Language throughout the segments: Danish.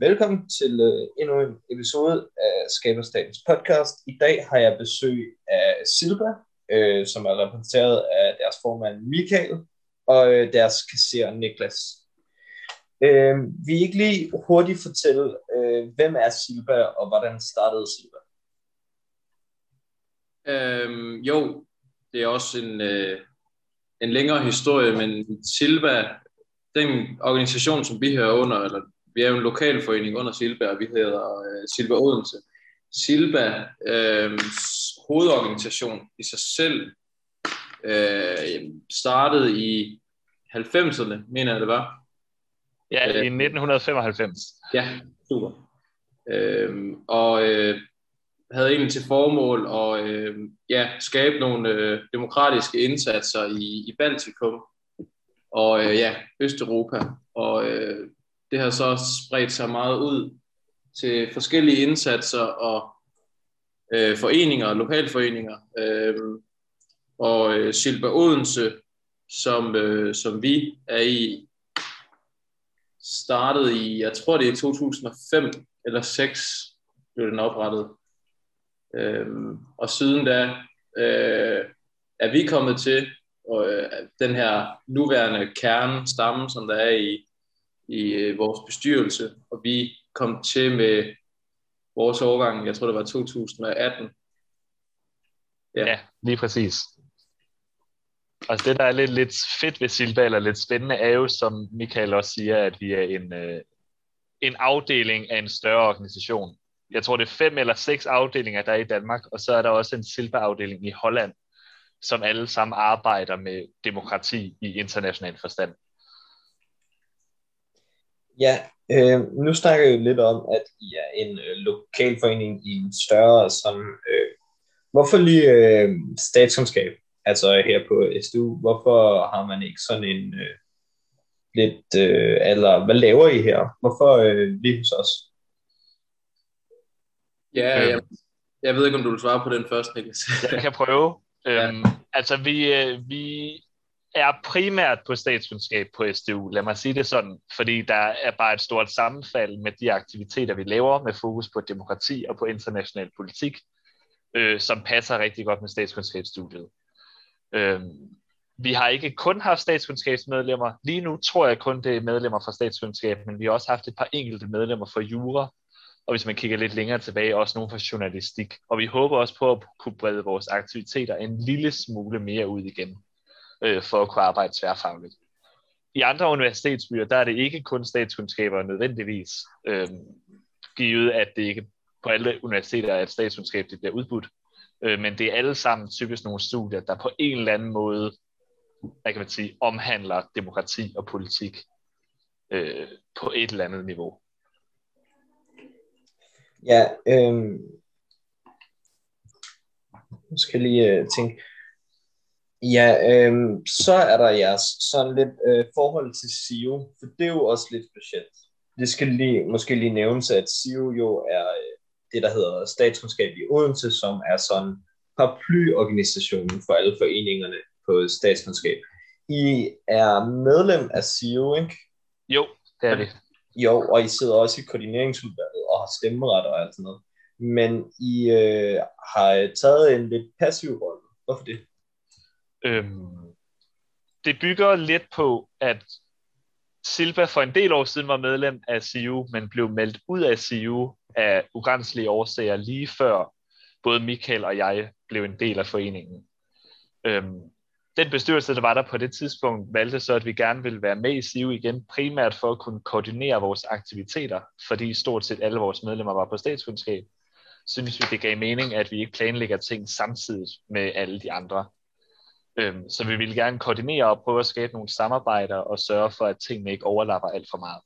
velkommen til øh, endnu en episode af Skaberstatens podcast. I dag har jeg besøg af Silva, øh, som er repræsenteret af deres formand Michael og øh, deres kasserer Niklas. Øh, vi ikke lige hurtigt fortælle, øh, hvem er Silva og hvordan startede Silva? Øhm, jo, det er også en, øh, en længere historie, men Silva, den organisation, som vi hører under, eller vi er jo en lokalforening under Silva, og vi hedder øh, Silva Odense. Silva øh, hovedorganisation i sig selv øh, startede i 90'erne, mener jeg det var. Ja, i 1995. Ja, super. Øh, og øh, havde egentlig til formål at øh, ja, skabe nogle øh, demokratiske indsatser i, i Baltikum og øh, ja, Østeuropa. Og øh, det har så spredt sig meget ud til forskellige indsatser og øh, foreninger, lokalforeninger. Øh, og øh, Silva Odense, som, øh, som vi er i, startede i, jeg tror det er 2005 eller 6 blev den oprettet. Øhm, og siden da øh, er vi kommet til og, øh, den her nuværende kerne, stamme, som der er i, i øh, vores bestyrelse, og vi kom til med vores årgang, jeg tror det var 2018. Ja, ja lige præcis. Altså det, der er lidt, lidt fedt ved Silva, eller lidt spændende, er jo, som Michael også siger, at vi er en, øh, en afdeling af en større organisation. Jeg tror, det er fem eller seks afdelinger, der er i Danmark, og så er der også en Silva-afdeling i Holland, som alle sammen arbejder med demokrati i international forstand. Ja, øh, nu snakker jeg jo lidt om, at I er en øh, lokalforening i en større som... Øh, hvorfor lige øh, statskundskab? Altså her på SDU, hvorfor har man ikke sådan en øh, lidt... Øh, eller hvad laver I her? Hvorfor øh, lige hos os? Ja, jeg, jeg ved ikke, om du vil svare på den først, Niklas. jeg kan prøve. Ja. Øhm, altså, vi, øh, vi er primært på statskundskab på SDU, lad mig sige det sådan, fordi der er bare et stort sammenfald med de aktiviteter, vi laver med fokus på demokrati og på international politik, øh, som passer rigtig godt med statskundskabsstudiet. Øh, vi har ikke kun haft statskundskabsmedlemmer. Lige nu tror jeg kun, det er medlemmer fra statskundskab, men vi har også haft et par enkelte medlemmer fra jura, og hvis man kigger lidt længere tilbage, også nogle fra journalistik. Og vi håber også på at kunne brede vores aktiviteter en lille smule mere ud igen øh, for at kunne arbejde tværfagligt. I andre universitetsbyer, der er det ikke kun statskundskaber nødvendigvis, øh, givet at det ikke på alle universiteter er et statskundskab, det bliver udbudt. Øh, men det er alle sammen typisk nogle studier, der på en eller anden måde hvad kan man sige, omhandler demokrati og politik øh, på et eller andet niveau. Ja, øh, jeg skal lige øh, tænke. Ja, øh, så er der jeres sådan lidt øh, forhold til SIO, for det er jo også lidt specielt. Det skal lige, måske lige nævnes, at SIO jo er øh, det, der hedder statskundskab i Odense, som er sådan paraplyorganisationen for alle foreningerne på statskundskab. I er medlem af SIO, ikke? Jo, det er det. Jo, og I sidder også i koordineringsudvalget og har stemmeret og alt sådan noget. Men I øh, har taget en lidt passiv rolle. Hvorfor det? Øhm, det bygger lidt på, at Silva for en del år siden var medlem af CU, men blev meldt ud af CU af ugrænselige årsager lige før både Michael og jeg blev en del af foreningen. Øhm, den bestyrelse, der var der på det tidspunkt, valgte så, at vi gerne ville være med i CU igen, primært for at kunne koordinere vores aktiviteter, fordi stort set alle vores medlemmer var på statskundskab. Synes vi, det gav mening, at vi ikke planlægger ting samtidig med alle de andre. Øhm, så vi vil gerne koordinere og prøve at skabe nogle samarbejder og sørge for, at tingene ikke overlapper alt for meget.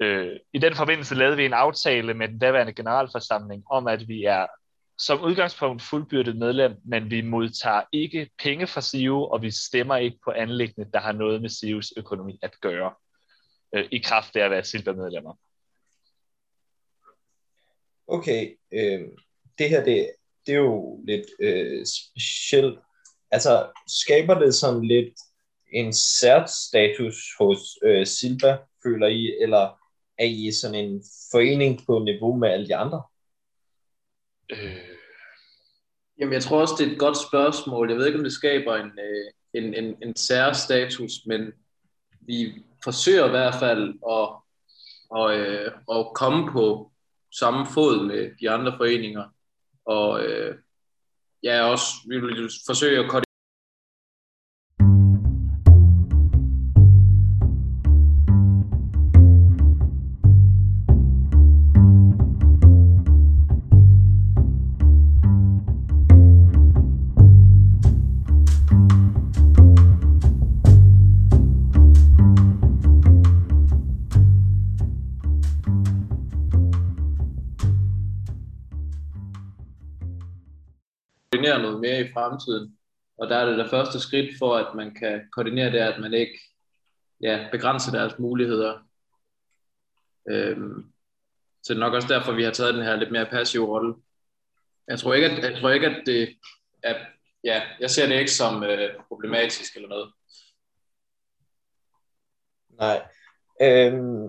Øh, I den forbindelse lavede vi en aftale med den daværende generalforsamling om, at vi er som udgangspunkt fuldbyrdet medlem, men vi modtager ikke penge fra SIO, og vi stemmer ikke på anlæggende, der har noget med SIOs økonomi at gøre, øh, i kraft af at være silbermedlemmer. Okay, øh, det her det, det er jo lidt øh, specielt. Altså, skaber det sådan lidt en særstatus hos øh, Silva, føler I, eller er I sådan en forening på niveau med alle de andre? Øh. Jamen, jeg tror også, det er et godt spørgsmål. Jeg ved ikke, om det skaber en, øh, en, en, en særstatus, men vi forsøger i hvert fald at, at, øh, at komme på samme fod med de andre foreninger. Og øh, ja, også vi vil forsøge at koordinere noget mere i fremtiden. Og der er det det første skridt for, at man kan koordinere det, at man ikke ja, begrænser deres muligheder. Øhm, så det er nok også derfor, vi har taget den her lidt mere passive rolle. Jeg tror ikke, at, jeg tror ikke, at det er, ja, jeg ser det ikke som øh, problematisk eller noget. Nej. Øhm,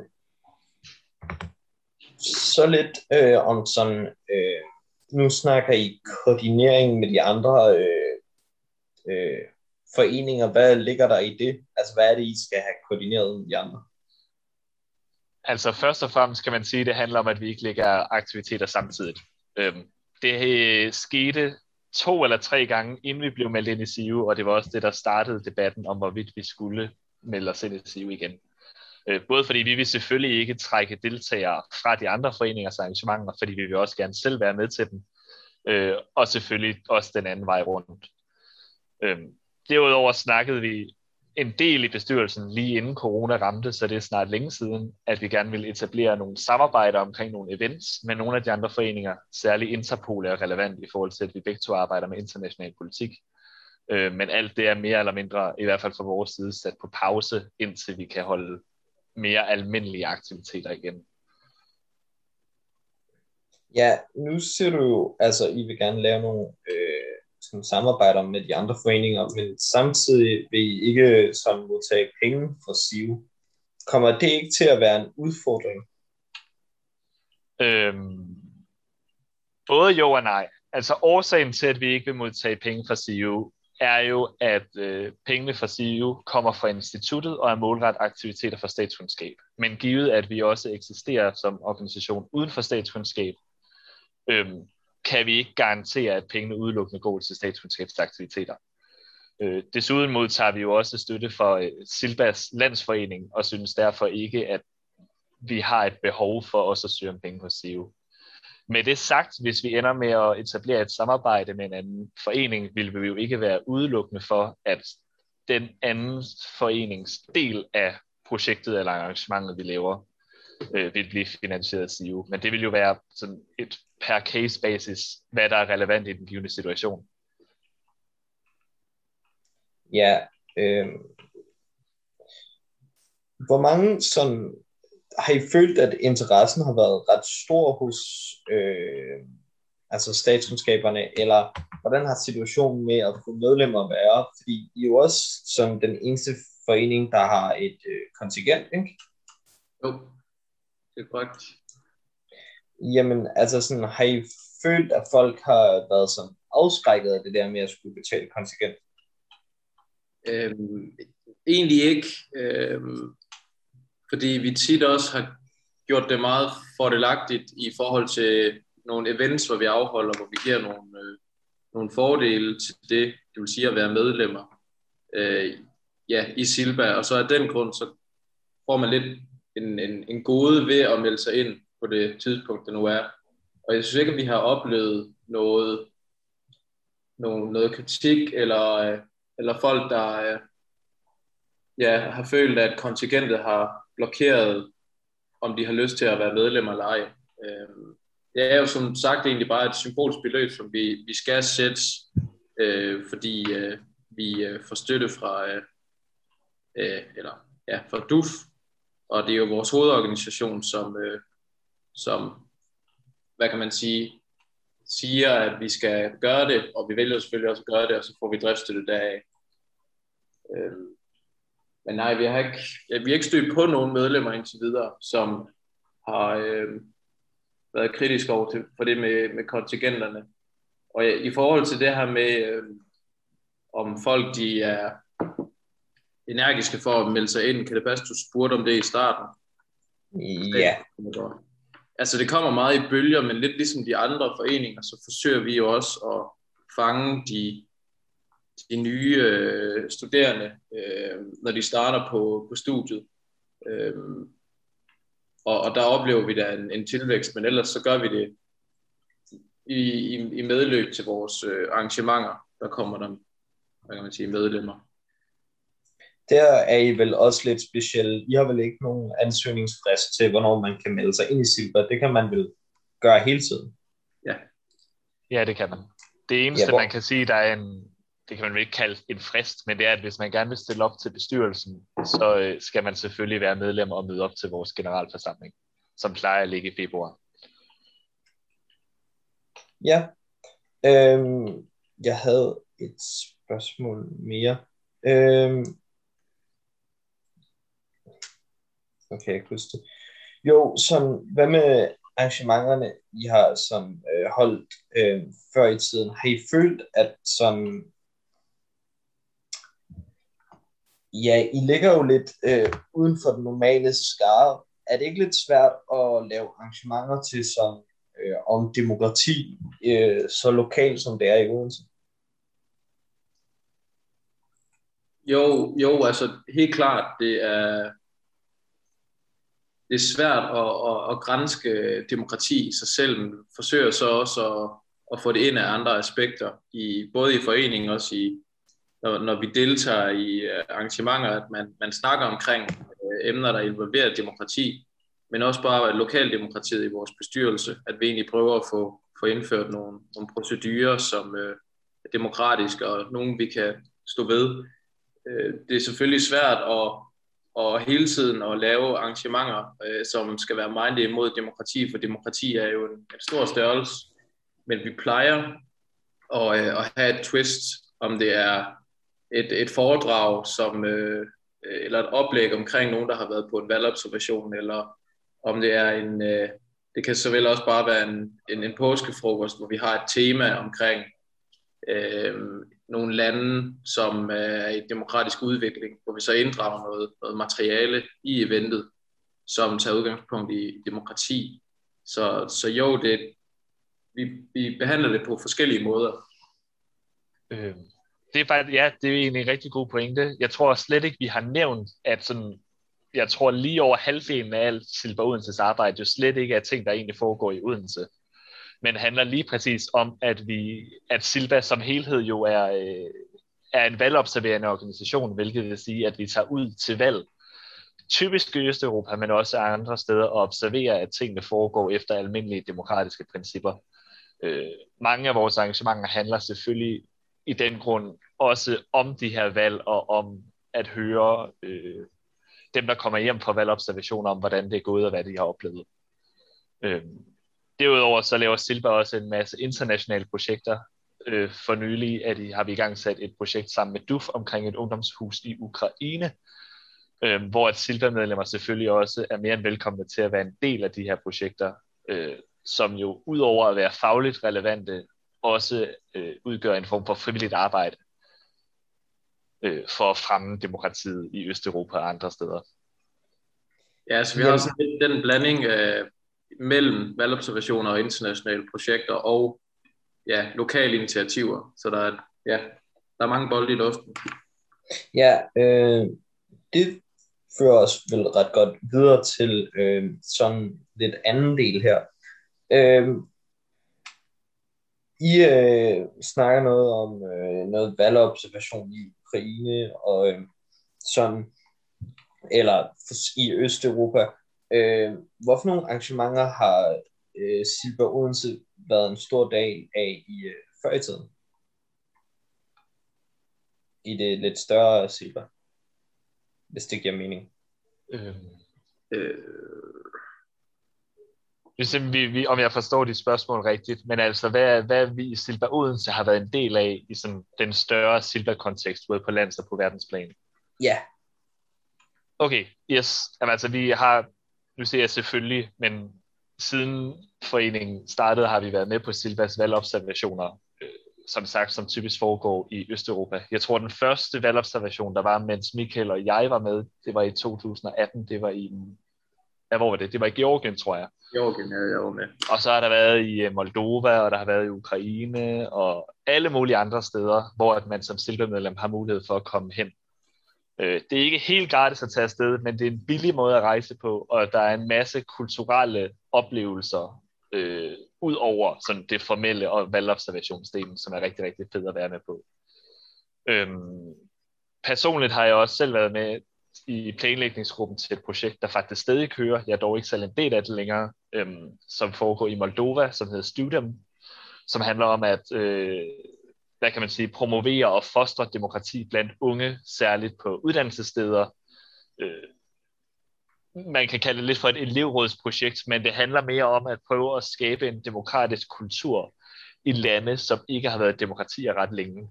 så lidt øh, om sådan øh, nu snakker I koordinering med de andre øh, øh, foreninger. Hvad ligger der i det? Altså, hvad er det, I skal have koordineret med de andre? Altså, først og fremmest kan man sige, at det handler om, at vi ikke lægger aktiviteter samtidig. Øhm, det øh, skete to eller tre gange, inden vi blev meldt ind i SIU, og det var også det, der startede debatten om, hvorvidt vi skulle melde os ind i SIU igen. Øh, både fordi vi vil selvfølgelig ikke trække deltagere fra de andre foreningers arrangementer, fordi vi vil også gerne selv være med til dem, øh, og selvfølgelig også den anden vej rundt. Øh, derudover snakkede vi en del i bestyrelsen lige inden corona ramte, så det er snart længe siden, at vi gerne vil etablere nogle samarbejder omkring nogle events med nogle af de andre foreninger. Særligt Interpol er relevant i forhold til, at vi begge to arbejder med international politik. Øh, men alt det er mere eller mindre, i hvert fald fra vores side, sat på pause, indtil vi kan holde mere almindelige aktiviteter igen. Ja, nu ser du jo, altså I vil gerne lave nogle øh, sådan samarbejder med de andre foreninger, men samtidig vil I ikke sådan modtage penge fra SIV. Kommer det ikke til at være en udfordring? Øhm, både jo og nej. Altså årsagen til, at vi ikke vil modtage penge fra SIU, er jo, at øh, pengene fra CIU kommer fra instituttet og er målret aktiviteter for statskundskab. Men givet, at vi også eksisterer som organisation uden for statskundskab, øh, kan vi ikke garantere, at pengene udelukkende går til statskundskabsaktiviteter. Øh, desuden modtager vi jo også støtte fra øh, Silbas landsforening, og synes derfor ikke, at vi har et behov for også at søge om penge hos CIU. Med det sagt, hvis vi ender med at etablere et samarbejde med en anden forening, vil vi jo ikke være udelukkende for, at den anden forenings del af projektet eller arrangementet, vi laver, øh, vil blive finansieret af SIU. Men det vil jo være sådan et per case basis, hvad der er relevant i den givende situation. Ja, øh, hvor mange sådan har I følt, at interessen har været ret stor hos øh, altså statskundskaberne, eller hvordan har situationen med at få medlemmer været? Fordi I er jo også som den eneste forening, der har et øh, kontingent, ikke? Jo, det er korrekt. Jamen, altså sådan, har I følt, at folk har været sådan afskrækket af det der med at skulle betale kontingent? Øhm, egentlig ikke. Øhm, fordi vi tit også har gjort det meget fordelagtigt i forhold til nogle events, hvor vi afholder, hvor vi giver nogle, øh, nogle fordele til det, det vil sige at være medlemmer øh, ja, i Silba, og så af den grund, så får man lidt en, en, en gode ved at melde sig ind på det tidspunkt, det nu er. Og jeg synes ikke, at vi har oplevet noget, noget, noget kritik, eller, øh, eller folk, der øh, ja, har følt, at kontingentet har blokeret, om de har lyst til at være medlemmer eller ej. Øh, det er jo som sagt egentlig bare et symbolsk beløb, som vi, vi skal sætte, øh, fordi øh, vi øh, får støtte fra, øh, øh, eller, ja, fra DUF, og det er jo vores hovedorganisation, som, øh, som hvad kan man sige, siger, at vi skal gøre det, og vi vælger selvfølgelig også at gøre det, og så får vi driftsstøtte deraf. Øh, men nej, vi har ikke, vi har ikke stødt på nogen medlemmer indtil videre, som har øh, været kritisk over til, for det med, med kontingenterne. Og ja, i forhold til det her med, øh, om folk de er energiske for at melde sig ind, kan det passe, du spurgte om det i starten? Ja. Altså det kommer meget i bølger, men lidt ligesom de andre foreninger, så forsøger vi jo også at fange de, de nye øh, studerende, øh, når de starter på, på studiet. Øh, og, og der oplever vi da en, en tilvækst, men ellers så gør vi det i, i, i medløb til vores øh, arrangementer, der kommer der, hvad kan man sige, medlemmer. Der er I vel også lidt specielt. I har vel ikke nogen ansøgningsfrist til, hvornår man kan melde sig ind i Silber. Det kan man vel gøre hele tiden. Ja. Ja, det kan man. Det eneste, Ja, hvor- man kan sige, der er en, det kan man vel ikke kalde en frist, men det er, at hvis man gerne vil stille op til bestyrelsen, så øh, skal man selvfølgelig være medlem og møde op til vores generalforsamling, som plejer at ligge i februar. Ja. Øhm, jeg havde et spørgsmål mere. Øhm, okay, jeg kan huske det. Jo, som, hvad med arrangementerne, I har som øh, holdt øh, før i tiden? Har I følt, at som Ja, I ligger jo lidt øh, uden for den normale skare. Er det ikke lidt svært at lave arrangementer til som øh, om demokrati, øh, så lokalt som det er i Odense? Jo, jo, altså helt klart, det er, det er svært at, at, at grænske demokrati i sig selv, men forsøger så også at, at få det ind af andre aspekter, i, både i foreningen og også i, når, når vi deltager i øh, arrangementer, at man, man snakker omkring øh, emner, der involverer demokrati, men også bare lokaldemokratiet i vores bestyrelse, at vi egentlig prøver at få, få indført nogle, nogle procedurer, som øh, er demokratiske, og nogle vi kan stå ved. Øh, det er selvfølgelig svært at, at hele tiden at lave arrangementer, øh, som skal være mindet imod demokrati, for demokrati er jo en, en stor størrelse, men vi plejer at, øh, at have et twist, om det er et, et foredrag, som, øh, eller et oplæg omkring nogen, der har været på en valgobservation, eller om det er en, øh, det kan såvel også bare være en, en, en påskefrokost, hvor vi har et tema omkring øh, nogle lande, som øh, er i demokratisk udvikling, hvor vi så inddrager noget, noget materiale i eventet, som tager udgangspunkt i demokrati. Så, så jo, det, vi, vi behandler det på forskellige måder. Øh, det er faktisk, ja, det er egentlig en rigtig god pointe. Jeg tror slet ikke, vi har nævnt, at sådan, jeg tror lige over halvdelen af alt Silber Odenses arbejde jo slet ikke er ting, der egentlig foregår i Odense. Men handler lige præcis om, at vi, at Silva som helhed jo er, øh, er en valgobserverende organisation, hvilket vil sige, at vi tager ud til valg, typisk i Østeuropa, men også andre steder, og observerer, at tingene foregår efter almindelige demokratiske principper. Øh, mange af vores arrangementer handler selvfølgelig i den grund også om de her valg, og om at høre øh, dem, der kommer hjem fra valgobservationer, om hvordan det er gået, og hvad de har oplevet. Øh, derudover så laver Silva også en masse internationale projekter. Øh, for nylig at de, har vi i gang sat et projekt sammen med DUF omkring et ungdomshus i Ukraine, øh, hvor at Silva-medlemmer selvfølgelig også er mere end velkomne til at være en del af de her projekter, øh, som jo udover at være fagligt relevante, også øh, udgør en form for frivilligt arbejde øh, for at fremme demokratiet i Østeuropa og andre steder. Ja, så vi har sådan lidt den blanding øh, mellem valgobservationer og internationale projekter og ja, lokale initiativer. Så der er, ja, der er mange bolde i luften. Ja, øh, det fører os vel ret godt videre til øh, sådan lidt anden del her. Øh, i øh, snakker noget om øh, noget valgobservation i Ukraine og øh, sådan, eller i Østeuropa. Øh, hvorfor nogle arrangementer har øh, Silber Odense været en stor dag af i øh, før i tiden? I det lidt større Silber, hvis det giver mening. Øh, Øh, hvis vi, vi, om jeg forstår dit spørgsmål rigtigt, men altså, hvad, hvad vi i Silva Odense har været en del af i sådan den større Silva-kontekst, både på lands og på verdensplan? Ja, Okay, yes. Jamen, altså, vi har nu ser jeg selvfølgelig, men siden foreningen startede, har vi været med på Silvas valgobservationer, øh, som sagt, som typisk foregår i Østeuropa. Jeg tror, den første valgobservation, der var, mens Michael og jeg var med, det var i 2018, det var i, ja, hvor var det? Det var i Georgien, tror jeg. Georgien, ja, jeg var med. Og så har der været i øh, Moldova, og der har været i Ukraine, og alle mulige andre steder, hvor at man som Silva-medlem har mulighed for at komme hen. Øh, det er ikke helt gratis at tage afsted, men det er en billig måde at rejse på, og der er en masse kulturelle oplevelser øh, ud over sådan det formelle og valgobservationsdelen, som er rigtig, rigtig fed at være med på. Øhm, personligt har jeg også selv været med i planlægningsgruppen til et projekt, der faktisk stadig kører. Jeg er dog ikke selv en del af det længere, øhm, som foregår i Moldova, som hedder Studium, som handler om at, øh, hvad kan man sige, promovere og fostre demokrati blandt unge, særligt på uddannelsessteder. Øh, man kan kalde det lidt for et elevrådsprojekt, men det handler mere om at prøve at skabe en demokratisk kultur i lande, som ikke har været demokratier ret længe,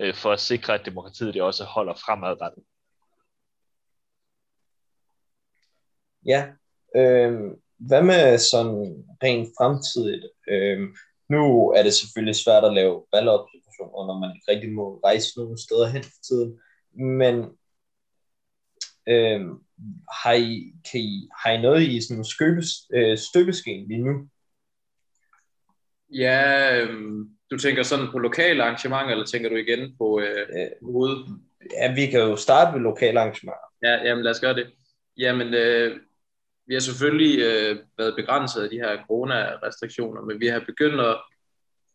øh, for at sikre, at demokratiet det også holder fremadrettet. Ja, øh, hvad med sådan rent fremtidigt? Øh, nu er det selvfølgelig svært at lave valgobservationer, når man ikke rigtig må rejse nogen steder hen for tiden, men øh, har, I, kan I, har I noget i sådan en øh, støbeskeen lige nu? Ja, øh, du tænker sådan på lokale arrangementer, eller tænker du igen på øh, øh, Ja, vi kan jo starte med lokale arrangementer. Ja, jamen lad os gøre det. Jamen, øh, vi har selvfølgelig øh, været begrænset af de her corona-restriktioner, men vi har begyndt at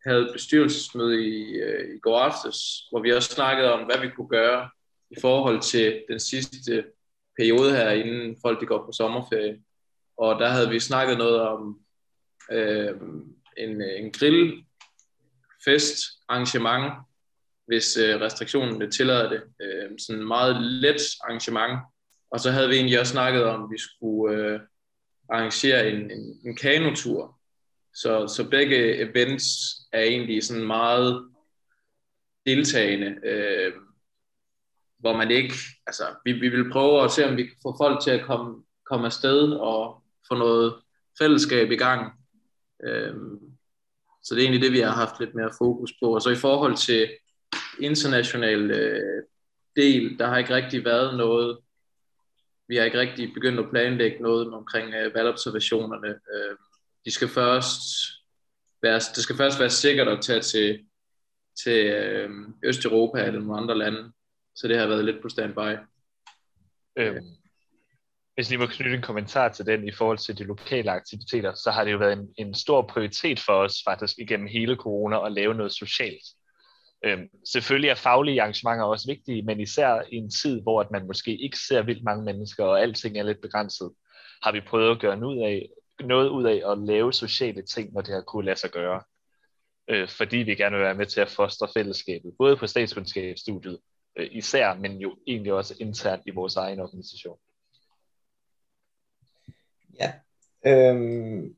have bestyrelsesmøde i, øh, i går aftes, hvor vi også snakkede om, hvad vi kunne gøre i forhold til den sidste periode her, inden folk de går på sommerferie. Og der havde vi snakket noget om øh, en, en grillfest arrangement, hvis øh, restriktionerne tillader det. Øh, sådan en meget let arrangement, og så havde vi egentlig også snakket om, at vi skulle øh, arrangere en, en, en kanotur. Så, så begge events er egentlig sådan meget deltagende, øh, hvor man ikke, altså vi, vi vil prøve at se, om vi kan få folk til at komme, komme afsted og få noget fællesskab i gang. Øh, så det er egentlig det, vi har haft lidt mere fokus på. Og så i forhold til international øh, del, der har ikke rigtig været noget vi har ikke rigtig begyndt at planlægge noget omkring øh, valgobservationerne. Øh, de skal først være, det skal først være sikkert at tage til, til øh, Østeuropa eller nogle andre lande, så det har været lidt på standby. Øhm, hvis lige må knytte en kommentar til den i forhold til de lokale aktiviteter, så har det jo været en, en stor prioritet for os faktisk igennem hele corona at lave noget socialt. Øhm, selvfølgelig er faglige arrangementer også vigtige, men især i en tid, hvor at man måske ikke ser vildt mange mennesker, og alting er lidt begrænset, har vi prøvet at gøre noget, af, noget ud af at lave sociale ting, når det har kunne lade sig gøre. Øh, fordi vi gerne vil være med til at fostre fællesskabet, både på statskundskabsstudiet øh, især, men jo egentlig også internt i vores egen organisation. Ja, øhm,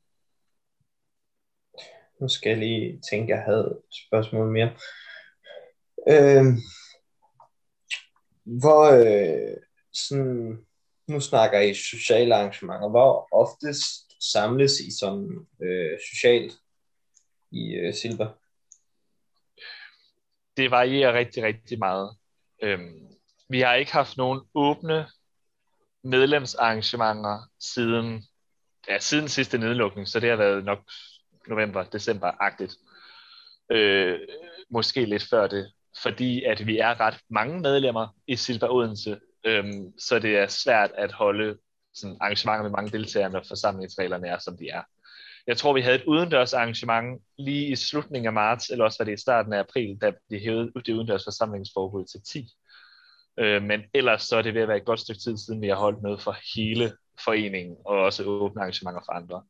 nu skal jeg lige tænke, jeg havde et spørgsmål mere. Øh, hvor øh, sådan, nu snakker I sociale arrangementer, hvor oftest samles I som øh, socialt i øh, Silver? Det varierer rigtig, rigtig meget. Øhm, vi har ikke haft nogen åbne medlemsarrangementer siden, ja, siden sidste nedlukning, så det har været nok november, december-agtigt. Øh, måske lidt før det fordi at vi er ret mange medlemmer i Silva Odense, øhm, så det er svært at holde sådan arrangementer med mange deltagere, når forsamlingsreglerne er, som de er. Jeg tror, vi havde et udendørs arrangement lige i slutningen af marts, eller også var det i starten af april, da vi hævede det udendørs forsamlingsforbud til 10. Øh, men ellers så er det ved at være et godt stykke tid siden, vi har holdt noget for hele foreningen, og også åbne arrangementer for andre.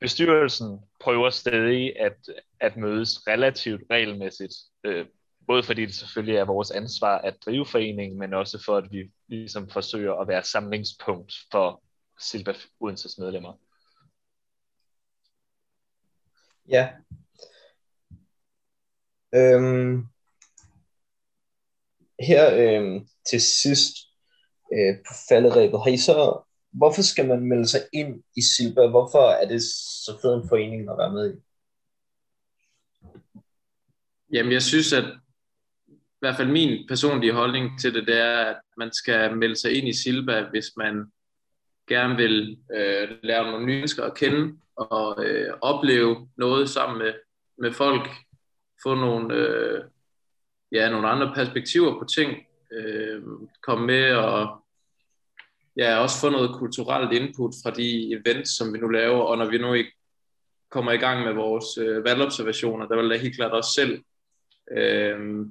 Bestyrelsen prøver stadig at, at mødes relativt regelmæssigt, øh, både fordi det selvfølgelig er vores ansvar at drive foreningen, men også for at vi ligesom forsøger at være samlingspunkt for Silva Odenses medlemmer. Ja. Øhm, her øhm, til sidst øh, på falderæbet, har I så hvorfor skal man melde sig ind i Silba? Hvorfor er det så fed en forening at være med i? Jamen, jeg synes, at i hvert fald min personlige holdning til det, det er, at man skal melde sig ind i Silva, hvis man gerne vil øh, lære nogle nye mennesker at kende og øh, opleve noget sammen med, med folk, få nogle, øh, ja, nogle andre perspektiver på ting, øh, komme med og ja, også få noget kulturelt input fra de events, som vi nu laver, og når vi nu ikke kommer i gang med vores øh, valgobservationer, der vil jeg helt klart også selv øh,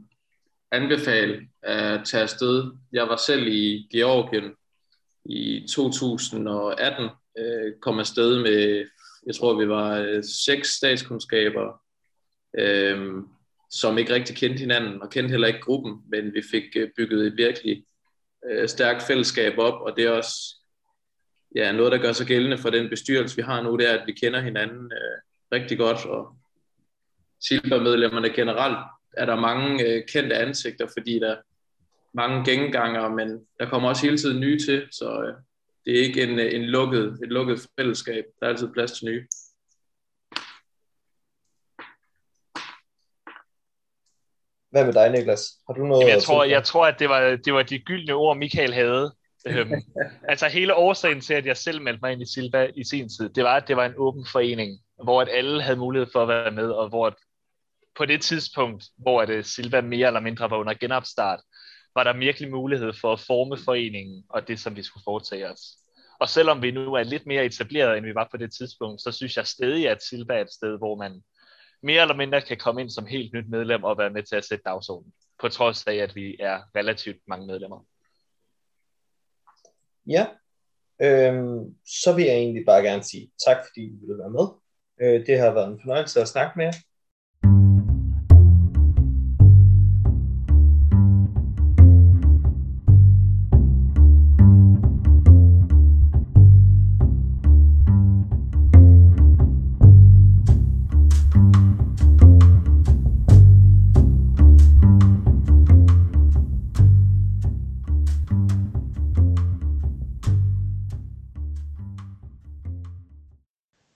anbefale at tage afsted. Jeg var selv i Georgien i 2018, øh, kom afsted med, jeg tror vi var øh, seks statskundskaber, øh, som ikke rigtig kendte hinanden, og kendte heller ikke gruppen, men vi fik øh, bygget et virkelig øh, stærkt fællesskab op, og det er også ja, noget, der gør sig gældende for den bestyrelse, vi har nu, det er, at vi kender hinanden øh, rigtig godt, og Silber-medlemmerne generelt er der mange øh, kendte ansigter, fordi der er mange genganger, men der kommer også hele tiden nye til, så øh, det er ikke en, øh, en lukket, et lukket fællesskab. Der er altid plads til nye. Hvad med dig, Niklas? Har du noget jeg tror, jeg tror, at det var, det var de gyldne ord, Michael havde. øhm, altså hele årsagen til, at jeg selv meldte mig ind i Silva i sin tid, det var, at det var en åben forening, hvor at alle havde mulighed for at være med, og hvor på det tidspunkt, hvor at øh, Silva mere eller mindre var under genopstart, var der virkelig mulighed for at forme foreningen og det, som vi skulle foretage os. Og selvom vi nu er lidt mere etableret, end vi var på det tidspunkt, så synes jeg stadig, at Silva er et sted, hvor man mere eller mindre kan komme ind som helt nyt medlem og være med til at sætte dagsordenen, på trods af, at vi er relativt mange medlemmer. Ja, øhm, så vil jeg egentlig bare gerne sige tak, fordi I ville være med. Øh, det har været en fornøjelse at snakke med jer.